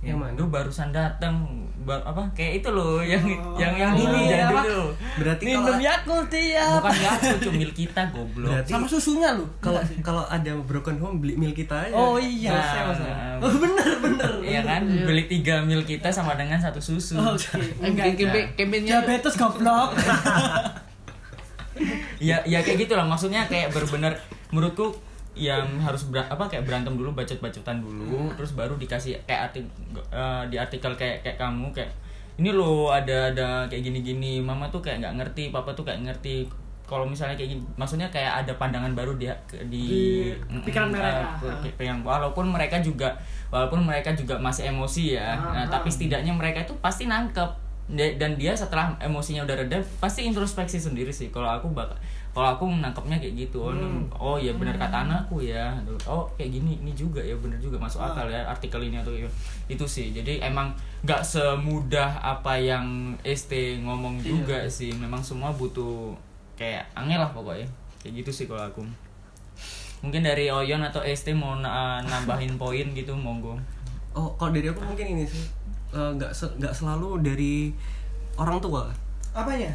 Yang mana? Lu barusan datang bar, apa kayak itu loh yang Oh, yang yang ini dulu ya, yang apa? dulu berarti Minum kalau Yakult tiap. bukan ya itu mil kita goblok Berarti- Sama susunya lu. kalau kalau ada broken home beli mil kita aja Oh iya. Nah, masalah. nah. Oh bener bener. Iya kan beli tiga mil kita sama dengan satu susu Oke. Enggak. Campaign campaignnya Diabetes goblok. ya ya kayak gitu lah maksudnya kayak bener-bener menurutku yang harus ber, apa kayak berantem dulu bacot-bacotan dulu terus baru dikasih kayak arti eh, di artikel kayak kayak kamu kayak ini loh ada ada kayak gini-gini. Mama tuh kayak nggak ngerti papa tuh kayak ngerti. Kalau misalnya kayak gini maksudnya kayak ada pandangan baru di di, Di pikiran mm, mereka. eh, ke- pikiran walaupun mereka juga walaupun mereka juga masih emosi ya. Nah, tapi setidaknya mereka itu pasti nangkep. Da- dan dia setelah emosinya udah reda pasti introspeksi sendiri sih. Kalau aku bakal kalau aku menangkapnya kayak gitu. Oh, ini- oh ya benar kata anakku ya. Oh kayak gini ini juga ya benar juga masuk akal ya artikel ini atau itu itu sih. Jadi emang nggak semudah apa yang ST ngomong juga sih. Memang semua butuh kayak angel lah pokoknya. Kayak gitu sih kalau aku. Mungkin dari Oyon atau ST mau na- nambahin poin gitu monggo. Oh kalau dari aku mungkin ini sih. Eh, nggak se- nggak selalu dari orang tua. Apanya?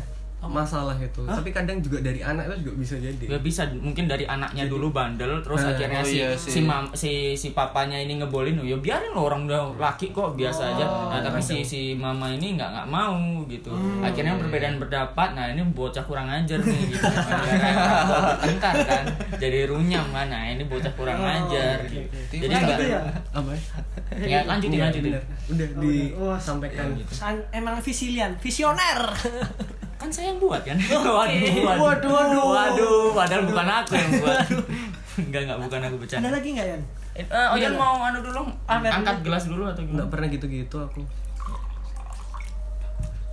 Masalah itu. Tapi kadang juga dari anak itu juga bisa jadi. Ya bisa mungkin dari anaknya dulu bandel terus Eh, akhirnya oh si, iya si mam si si papanya ini ngebolin oh, ya biarin lo orang udah laki kok biasa aja. Nah tapi si si mama ini nggak nggak mau gitu. Akhirnya perbedaan pendapat nah ini bocah kurang ajar nih gitu. Bertengkar kan. Jadi runyam kan. Nah ini bocah kurang ajar. gitu. jadi Kayak nggak gitu ya? apa? Ya? lanjutin Iya, lanjutin bener. udah disampaikan. gitu. Emang visilian, visioner. kan saya yang buat kan? Waduh Waduh, waduh. waduh. Padahal bukan aku yang buat. Enggak enggak bukan aku bercanda. Ada lagi nggak Yan? Eh, oh Yan mau anu dulu, Angkat angkat gelas dulu atau nggak gimana? pernah gitu-gitu aku.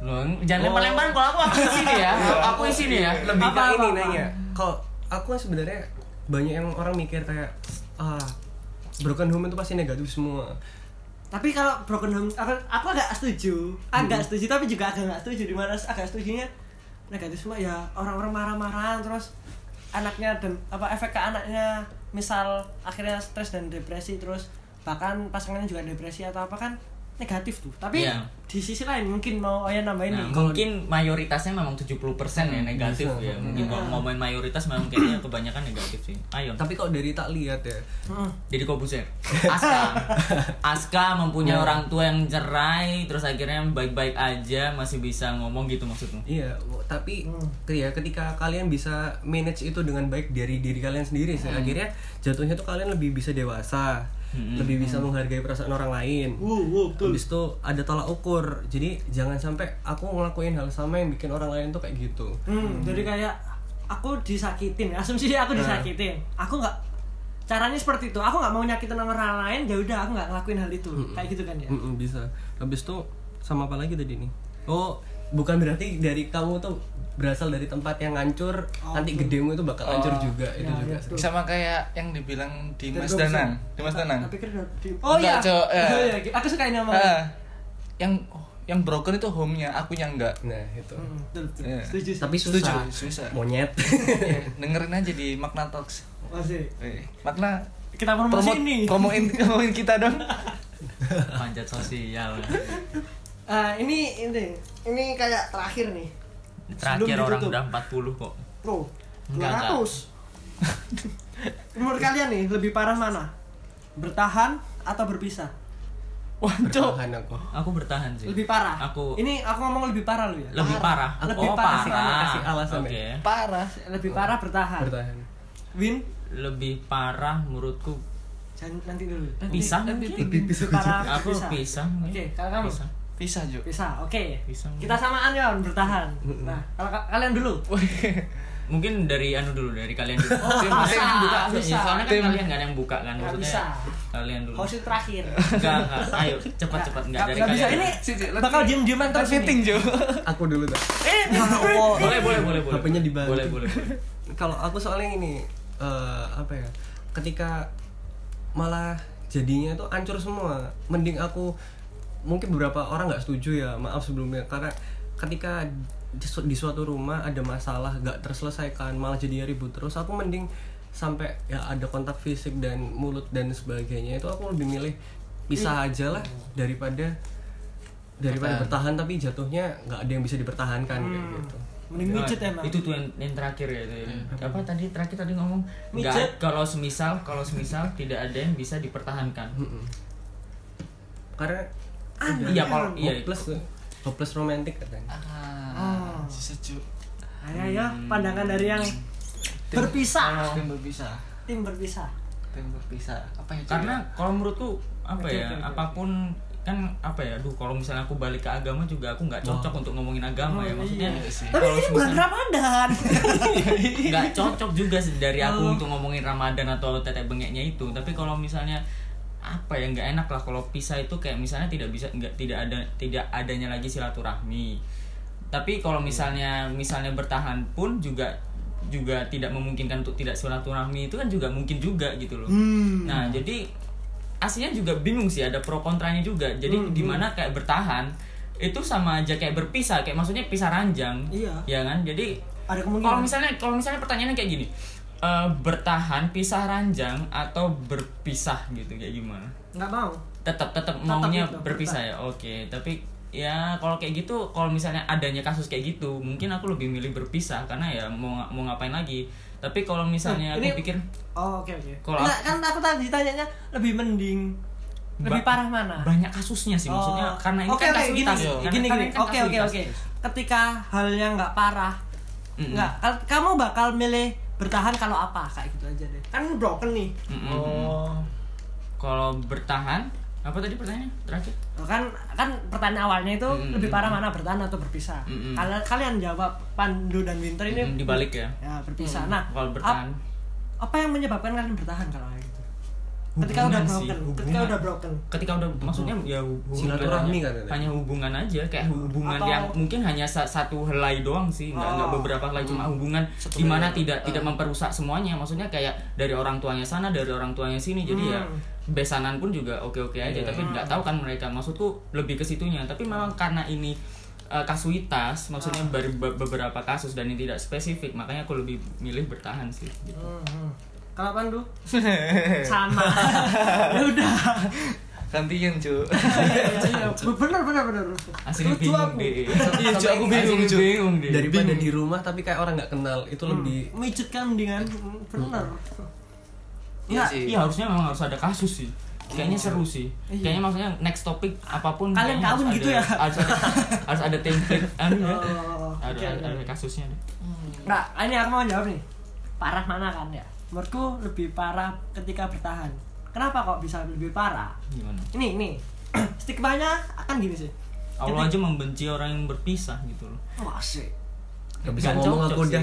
Loh, jangan lempar-lempar kalau aku aku isi nih ya. Aku isi nih ya. lebih Apa, ke ini apa, nanya. Kalau aku sebenarnya banyak yang orang mikir kayak ah broken home itu pasti negatif semua Tapi kalau broken home, aku, aku agak setuju, agak setuju, tapi juga agak nggak setuju. Di mana agak setujunya negatif semua ya orang-orang marah-marahan terus anaknya dan apa efek ke anaknya misal akhirnya stres dan depresi terus bahkan pasangannya juga depresi atau apa kan negatif tuh tapi Iya. di sisi lain mungkin mau Oya nambahin Nah, nih mungkin mayoritasnya memang 70% ya negatif bisa. ya. Mungkin kalau ngomongin mayoritas memang kayaknya kebanyakan negatif sih. Ayo. tapi kalau dari tak lihat ya Hmm. Jadi Kobuser. Aska. Aska mempunyai orang tua yang cerai terus akhirnya baik-baik aja masih bisa ngomong gitu maksudmu. Iya, tapi Hmm. ya ketika kalian bisa manage itu dengan baik dari diri kalian sendiri, sih, akhirnya jatuhnya tuh kalian lebih bisa dewasa, Hmm. lebih bisa menghargai perasaan orang lain. Wuh, wuh, betul. Habis itu ada tolak ukur. Jadi jangan sampai aku ngelakuin hal sama yang bikin orang lain tuh kayak gitu. Hmm, jadi kayak aku disakitin, asumsi aku disakitin. Aku nggak caranya seperti itu. Aku nggak mau nyakitin orang lain, ya udah aku nggak ngelakuin hal itu. Kayak gitu kan ya. Mm-mm, bisa. Habis itu sama apa lagi tadi nih? Oh, bukan berarti dari kamu tuh berasal dari tempat yang hancur, nanti gedemu itu bakal hancur Oh. juga itu Ya, juga. ya, sih. betul. sama kayak yang dibilang Dimas. Danang Dimas Danang Tapi kan udah di- Oh iya. Cok, ya. Oh, iya. Aku suka ini. Ah, yang oh, yang broken itu home-nya aku yang enggak Nah, itu. Hmm, betul, betul. Iya. Setuju sih. Tapi Setuju, susah. susah. Monyet. dengerin aja di Makna Talks Masih. eh, Makna kita promosi Promo, nih promoin promoin kita dong. Panjat sosial. Ah, ini ini ini kayak terakhir nih Terakhir Sebelum orang ditutup. udah 40 kok. Oh, Enggak, 200. Menurut kalian nih lebih parah mana? Bertahan atau berpisah? Wancuk. Bertahan aku. Aku bertahan sih. Lebih parah. Aku Ini aku ngomong lebih parah lu ya. lebih parah. Lebih oh, parah. parah. Kasih alasan Oke. ya. Parah. Lebih parah bertahan. Bertahan. Win, Lebih parah menurutku jangan nanti dulu. pisah nanti mungkin. Lebih pisah Parah Aku pisah. Oke, kalau kamu Pisah. Pisah, Ju. pisah. Oke. Pisah. Kita samaan ya, bertahan. Nah, kalau ka- kalian dulu. Mungkin dari anu dulu, dari kalian dulu. Oh, Tim- bisa, tim buka. bisa. Ya, soalnya kan Tim. kalian nggak ada yang buka kan. Maksudnya bisa. Kalian dulu. Host terakhir. Enggak, enggak. Ayo, cepat-cepat enggak dari Nggak bisa. kalian. Ini si, let's bakal diem-dieman terus ini. meeting, Ju. Aku dulu dah. boleh, boleh, boleh, boleh. HP-nya dibantu. Boleh, boleh. Kalau aku soalnya ini eh, apa ya? Ketika malah jadinya itu hancur semua. Mending aku mungkin beberapa orang nggak setuju ya. Maaf sebelumnya karena ketika di, su- di suatu rumah ada masalah nggak terselesaikan malah jadinya ribut terus aku mending sampai ya ada kontak fisik dan mulut dan sebagainya itu aku lebih milih pisah aja lah daripada daripada bertahan tapi jatuhnya nggak ada yang bisa dipertahankan kayak gitu Mending mijet emang. Itu tuh yang, yang terakhir ya itu. ya. Apa tadi terakhir tadi ngomong? Mijet. Enggak, kalau semisal kalau semisal tidak ada yang bisa dipertahankan. karena Iya, kalau iya. hopeless tuh. hopeless romantic katanya Ah, sejuk. Ayo, ayo, pandangan dari yang berpisah. Tim berpisah. Tim berpisah. Tim berpisah. Apa ya? Karena kalau menurutku apa ya, apa pun kan apa ya, aduh kalau misalnya aku balik ke agama juga aku nggak cocok untuk ngomongin agama ya maksudnya. iya sih. Tapi ini bulan Ramadan. nggak cocok juga sih dari aku Oh. untuk ngomongin Ramadan atau tetek bengeknya itu tapi kalau misalnya apa ya nggak enak lah kalau pisah itu kayak misalnya tidak bisa nggak tidak ada tidak adanya lagi silaturahmi. Tapi kalau misalnya misalnya bertahan pun juga juga tidak memungkinkan untuk tidak silaturahmi itu kan juga mungkin juga gitu loh. Hmm. nah jadi aslinya juga bingung sih ada pro kontranya juga. Jadi Hmm, di mana kayak bertahan itu sama aja kayak berpisah kayak maksudnya pisah ranjang. Iya. ya kan? Jadi Ada kemungkinan. kalau misalnya kalau misalnya pertanyaannya kayak gini eh, bertahan pisah ranjang atau berpisah gitu kayak gimana nggak mau. tetap tetap Tetap maunya itu, berpisah ya oke tapi ya kalau kayak gitu kalau misalnya adanya kasus kayak gitu mungkin aku lebih milih berpisah karena ya mau mau ngapain lagi tapi kalau misalnya Nah, aku ini- pikir Oh, oke oke. Kalau Nggak, kan aku tadi tanyanya lebih mending lebih Ba- parah mana? banyak kasusnya sih maksudnya Oh. karena ini Oke, kan kasus gini, tas. gini, Karena- gini, karena gini. ini kan Oke, oke, oke. Ketika halnya nggak parah, nggak, kal- kamu bakal milih bertahan kalau apa? Kayak gitu aja deh. Kan broken nih. Mm-mm. Oh. kalau bertahan apa tadi pertanyaannya terakhir kan kan pertanyaan awalnya itu Mm-mm. lebih parah mana bertahan atau berpisah. Mm-mm. Kalian kalian jawab Pandu dan Winter ini Mm, dibalik ya ya berpisah. Nah, kalau bertahan ap- apa yang menyebabkan kalian bertahan kalau kayak gitu? Ketika udah sih, broken, ketika hubungan. udah broken. ketika udah maksudnya ya hubungan Silaturahmi hanya, katanya. hanya hubungan aja kayak hubungan Atau- yang mungkin hanya sa- satu helai doang sih nggak nggak Oh. beberapa helai cuma hubungan Satu di mana helai. tidak tidak memperusak semuanya maksudnya kayak dari orang tuanya sana dari orang tuanya sini jadi ya Hmm. besanan pun juga oke oke aja tapi nggak tahu kan mereka maksudku lebih ke situnya tapi memang karena ini uh, kasuitas maksudnya be- beberapa kasus dan ini tidak spesifik makanya aku lebih milih bertahan sih gitu. Hmm, hmm. Kalau Pandu? Sama. ya udah. Gantian, Ju. Iya, iya, iya. Bener bener bener. asli bingung deh Iya, Ju, aku bingung, Ju. bingung deh daripada di rumah tapi kayak orang nggak kenal itu lebih Mijet kan mendingan bener. Iya Nggak, sih. Iya harusnya memang harus ada kasus sih. Kayaknya seru sih. Iya. Kayaknya maksudnya next topic apa pun Kalian kawin gitu ada, ya? Harus ada harus ada template anu ya. Oh, Ada, oke, ada, oke. ada kasusnya deh. Nggak, ini aku mau jawab nih. Parah mana kan ya? Menurutku lebih parah ketika bertahan. Kenapa kok bisa lebih parah? Gimana? Ini ini stigmanya akan gini sih. Allah aja membenci orang yang berpisah gitu loh. Wah sih. nggak bisa Nggak ngomong aku sih. dah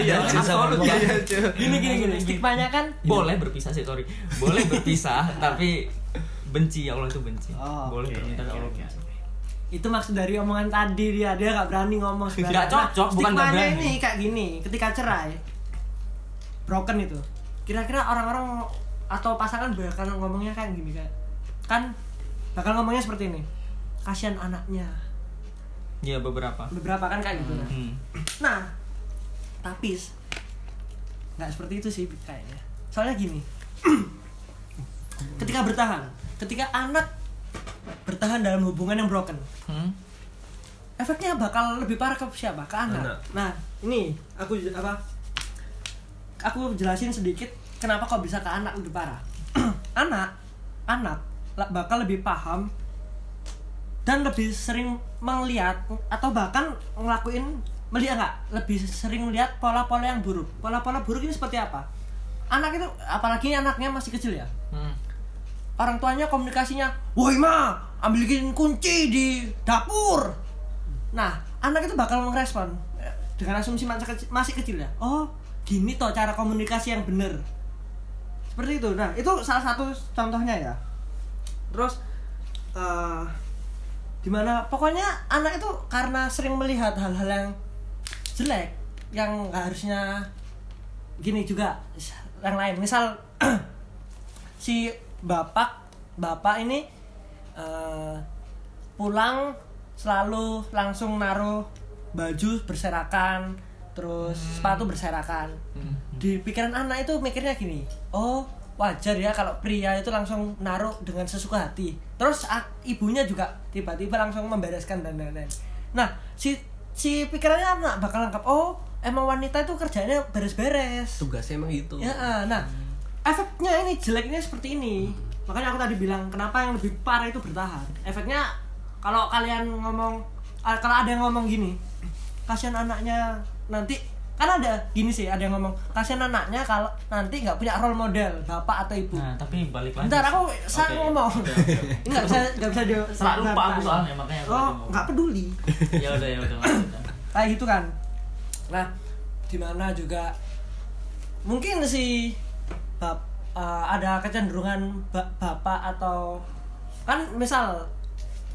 Iya, Ju. Absolut ya. Gini gini gini. Stigmanya kan Boleh berpisah sih, sorry. Boleh berpisah tapi benci ya Allah itu benci. Oh, Boleh oke, berpisah Allah benci. itu maksud dari omongan tadi dia dia nggak berani ngomong sebenarnya. Nggak cocok, bukan stigmanya berani. ini kayak gini ketika cerai broken itu kira-kira orang-orang atau pasangan bakal ngomongnya kayak gini kan kan bakal ngomongnya seperti ini kasihan anaknya Iya beberapa. beberapa kan kayak gitu Hmm. nah tapi nggak seperti itu sih kayaknya soalnya gini ketika bertahan ketika anak bertahan dalam hubungan yang broken Hmm? efeknya bakal lebih parah ke siapa ke anak, Anak. nah ini aku apa aku jelasin sedikit kenapa kok bisa ke anak lebih parah. Anak anak bakal lebih paham dan lebih sering melihat atau bahkan ngelakuin melihat nggak? Lebih sering melihat pola-pola yang buruk. Pola-pola buruk ini seperti apa? Anak itu apalagi anaknya masih kecil ya. Hmm. orang tuanya komunikasinya woi ma ambilin kunci di dapur. Nah anak itu bakal merespon eh, dengan asumsi masa kecil- masih kecil ya. Oh gini toh cara komunikasi yang bener. Seperti itu. Nah itu salah satu contohnya ya. Terus eh di mana pokoknya anak itu karena sering melihat hal-hal yang jelek yang nggak harusnya gini juga yang lain. Misal si bapak bapak ini eh, pulang selalu langsung naruh baju berserakan terus sepatu berserakan. Di pikiran anak itu mikirnya gini oh wajar ya kalau pria itu langsung naruh dengan sesuka hati. Terus ibunya juga tiba-tiba langsung membereskan dan lain-lain. Nah si si pikirannya anak bakal nangkap oh emang wanita itu kerjanya beres-beres. Tugasnya emang gitu. Ya, ah, nah efeknya ini jeleknya seperti ini. Makanya aku tadi bilang kenapa yang lebih parah itu bertahan. Efeknya kalau kalian ngomong ah, kalau ada yang ngomong gini, kasihan anaknya nanti kan ada gini sih ada yang ngomong kasihan anaknya kalau nanti nggak punya role model bapak atau ibu. Nah, tapi balik lagi. Bentar aku saya ngomong. oke. Ini nggak bisa nggak bisa dia. Selalu lupa aku soalnya makanya aku Oh ngomong. nggak peduli. Ya udah ya udah kayak gitu kan nah di mana juga mungkin si bap, eh, ada kecenderungan ba- bapak atau kan misal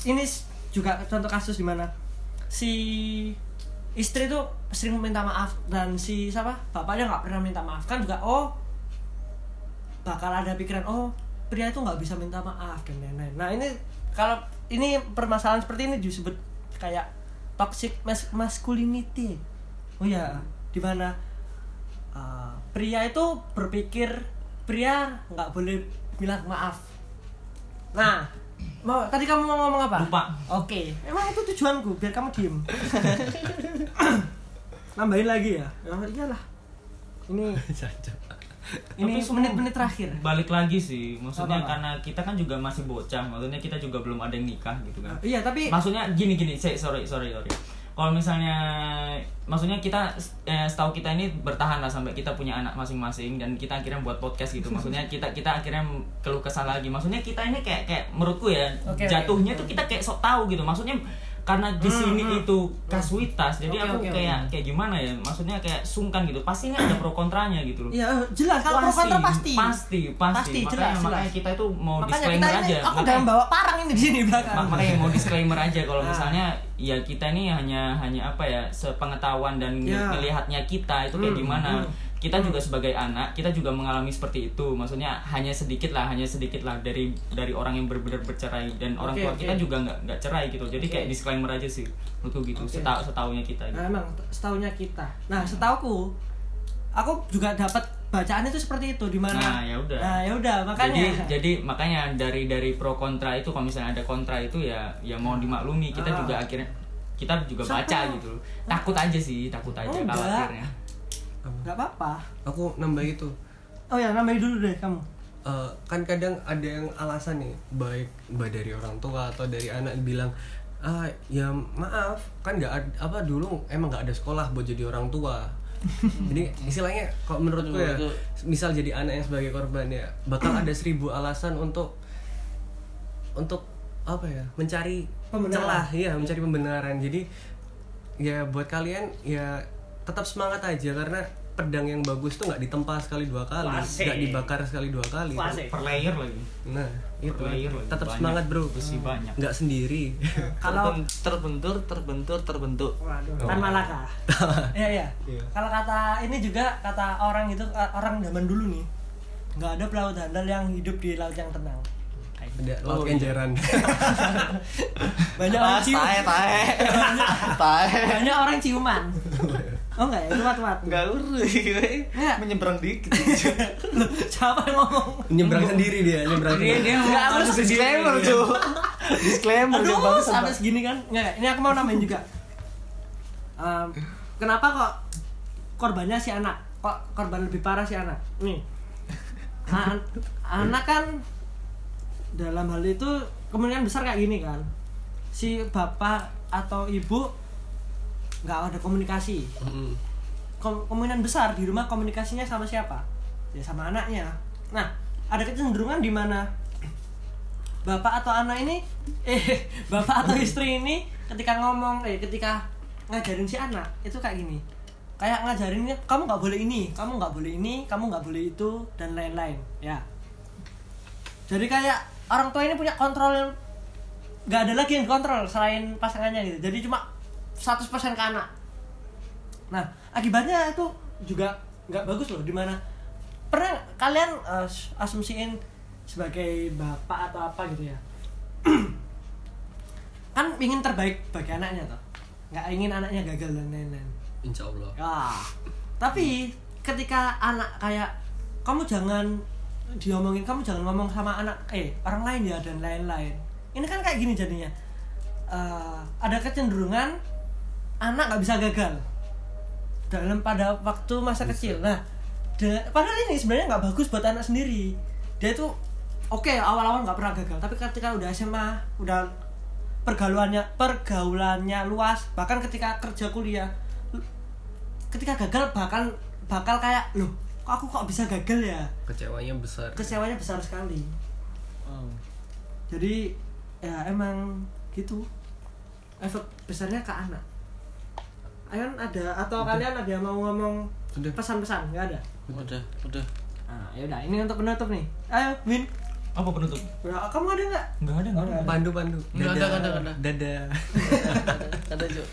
ini juga contoh kasus di mana si istri tuh sering minta maaf dan si siapa? Bapaknya nggak pernah minta maaf. Kan juga oh bakal ada pikiran oh pria itu nggak bisa minta maaf dan lain-lain. Nah ini kalau ini permasalahan seperti ini disebut kayak toxic mas- masculinity. Oh ya di mana uh, pria itu berpikir pria nggak boleh bilang maaf. Nah mau tadi kamu mau ngomong apa? Lupa. oke emang itu tujuanku biar kamu diem nambahin lagi ya ya iyalah ini ini menit-menit terakhir Balik lagi sih, maksudnya Apa-apa? karena kita kan juga masih bocah, maksudnya kita juga belum ada yang nikah gitu kan. iya tapi Maksudnya gini gini, saya sorry sorry sorry. Kalau misalnya, maksudnya kita eh, setahu kita ini bertahan lah sampai kita punya anak masing-masing dan kita akhirnya buat podcast gitu. Maksudnya kita kita akhirnya keluh kesah lagi. Maksudnya kita ini kayak kayak menurutku ya oke. jatuhnya tuh kita kayak sok tahu gitu. Maksudnya karena di sini itu kasuitas, jadi Hmm, Oke, aku oke, kayak kayak gimana ya? Maksudnya kayak sungkan gitu. Pasti ini ada pro kontranya gitu loh. ya jelas kalau pro kontra pasti pasti pasti, Pasti, makanya, jelas, makanya jelas. kita itu mau makanya disclaimer kita ini aja aku Makanya- bawa parang ini di sini belakang Mak- makanya mau disclaimer aja kalau Ah. misalnya ya kita ini hanya hanya apa ya sepengetahuan dan ng- Ya. kita itu kayak Hmm, gimana hmm. Kita juga sebagai anak kita juga mengalami seperti itu maksudnya hanya sedikit lah hanya sedikit lah dari dari orang yang benar-benar bercerai dan orang Oke, tua oke. kita juga nggak nggak cerai gitu jadi kayak disclaimer aja sih menurutku gitu Oke. setahu setahunya kita gitu. Nah, emang setahunya kita. Nah, setauku aku juga dapat bacaan itu seperti itu di mana. Nah, ya udah. Nah, ya udah, makanya. Jadi jadi makanya dari dari pro kontra itu kalau misalnya ada kontra itu ya ya mau dimaklumi kita Ah. juga akhirnya kita juga Siapa? baca gitu. Takut aja sih, takut aja Oh, kalau akhirnya. Nggak apa-apa. aku nambah itu Oh ya, nambahin dulu deh kamu. Eh, kan kadang ada yang alasan nih baik baik dari orang tua atau dari anak bilang ah ya maaf kan nggak apa dulu emang nggak ada sekolah buat jadi orang tua jadi istilahnya kalau menurutku ya misal jadi anak yang sebagai korban ya bakal ada seribu alasan untuk untuk apa ya mencari Pembenaran. celah ya mencari pembenaran jadi ya buat kalian ya tetap semangat aja karena pedang yang bagus tuh nggak ditempa sekali dua kali nggak dibakar sekali dua kali Wasik. Per layer lagi. Nah, itu Per layer lagi. tetap Banyak. semangat, Bro. Besi banyak. Nggak sendiri. Kalau Terben- terbentur terbentur terbentuk Waduh, Oh. Tan Malaka. Iya, iya. Iya. Kalau kata ini juga kata orang itu eh, orang zaman dulu nih. nggak ada pelaut handal yang hidup di laut yang tenang. Ada laut Oh, iya. kenjeran. Banyak orang cium. tae tae tae Banyak orang ciuman. Oh enggak ya, itu wat-wat. Enggak urus menyeberang dikit. Loh, Siapa yang ngomong? nyebrang sendiri dia nyebrang Dia sendiri. dia Enggak mau harus disclaimer, Cuk. Disclaimer dia Aduh, bangsa. sampai segini kan? Enggak, ini aku mau namain juga. Em, kenapa kok korbannya si anak? Kok korban lebih parah si anak? Nih. An- anak kan dalam hal itu kemungkinan besar kayak gini kan. Si bapak atau ibu nggak ada komunikasi. Mm-mm. Kom- kemungkinan besar di rumah komunikasinya sama siapa? Ya sama anaknya. Nah, ada kecenderungan di mana bapak atau anak ini eh bapak atau istri ini ketika ngomong eh ketika ngajarin si anak itu kayak gini. Kayak ngajarinnya kamu nggak boleh ini, kamu nggak boleh ini, kamu nggak boleh itu dan lain-lain, ya. Jadi kayak orang tua ini punya kontrol yang nggak ada lagi yang kontrol selain pasangannya gitu. Jadi cuma 100% ke anak. Nah, akibatnya itu juga nggak bagus loh di mana pernah kalian eh, asumsiin sebagai bapak atau apa gitu ya? Kan ingin terbaik bagi anaknya toh. Nggak ingin anaknya gagal dan lain-lain. Insya Allah ya tapi ketika anak kayak kamu jangan diomongin kamu jangan ngomong sama anak eh orang lain ya dan lain-lain. Ini kan kayak gini jadinya. Eh, ada kecenderungan anak nggak bisa gagal. Dalam pada waktu masa kecil. Nah de- padahal ini sebenarnya nggak bagus buat anak sendiri. Dia itu oke awal-awal nggak pernah gagal tapi ketika udah SMA udah pergaulannya pergaulannya luas bahkan ketika kerja kuliah ketika gagal bakal bakal kayak loh kok aku kok bisa gagal ya? Kecewanya besar. Kecewanya besar sekali. Jadi ya emang gitu. Efek besarnya ke anak Ayan ada atau kalian ada yang mau ngomong pesan-pesan? Nggak ada? Udah, udah. nah yaudah ini untuk penutup nih. Ayo Min. Apa penutup? Ya, kamu ada nggak? Enggak ada, enggak ada. pandu pandu. Nggak ada, nggak ada, nggak ada. dadah. Ada, Cuk.